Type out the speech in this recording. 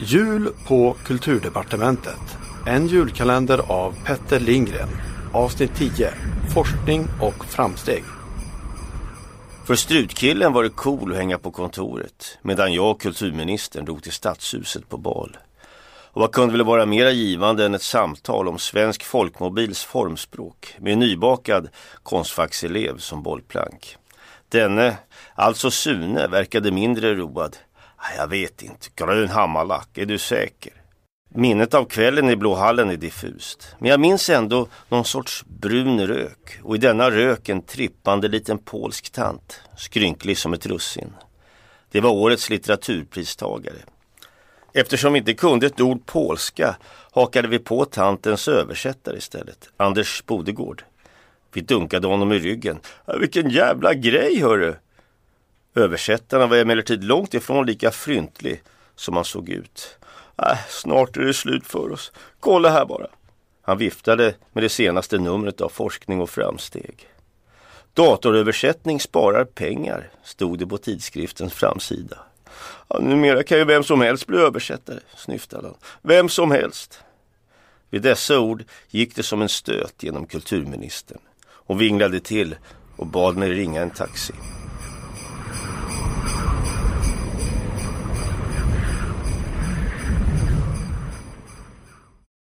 Jul på Kulturdepartementet. En julkalender av Petter Lindgren. Avsnitt 10. Forskning och framsteg. För strutkillen var det cool att hänga på kontoret medan jag och kulturministern drog till stadshuset på bal. Och vad kunde väl vara mera givande än ett samtal om svensk folkmobils formspråk med en nybakad konstfackselev som bollplank. Denne, alltså Sune, verkade mindre road. Jag vet inte, grön hammarlack, är du säker? Minnet av kvällen i Blå hallen är diffust. Men jag minns ändå någon sorts brun rök och i denna rök en trippande liten polsk tant, skrynklig som ett russin. Det var årets litteraturpristagare. Eftersom vi inte kunde ett ord polska hakade vi på tantens översättare istället, Anders Bodegård. Vi dunkade honom i ryggen. Vilken jävla grej hörru! Översättaren var emellertid långt ifrån lika fryntlig som han såg ut. Äh, snart är det slut för oss. Kolla här bara. Han viftade med det senaste numret av Forskning och framsteg. Datoröversättning sparar pengar, stod det på tidskriftens framsida. Ja, numera kan ju vem som helst bli översättare, snyftade han. Vem som helst. Vid dessa ord gick det som en stöt genom kulturministern. Hon vinglade till och bad mig ringa en taxi.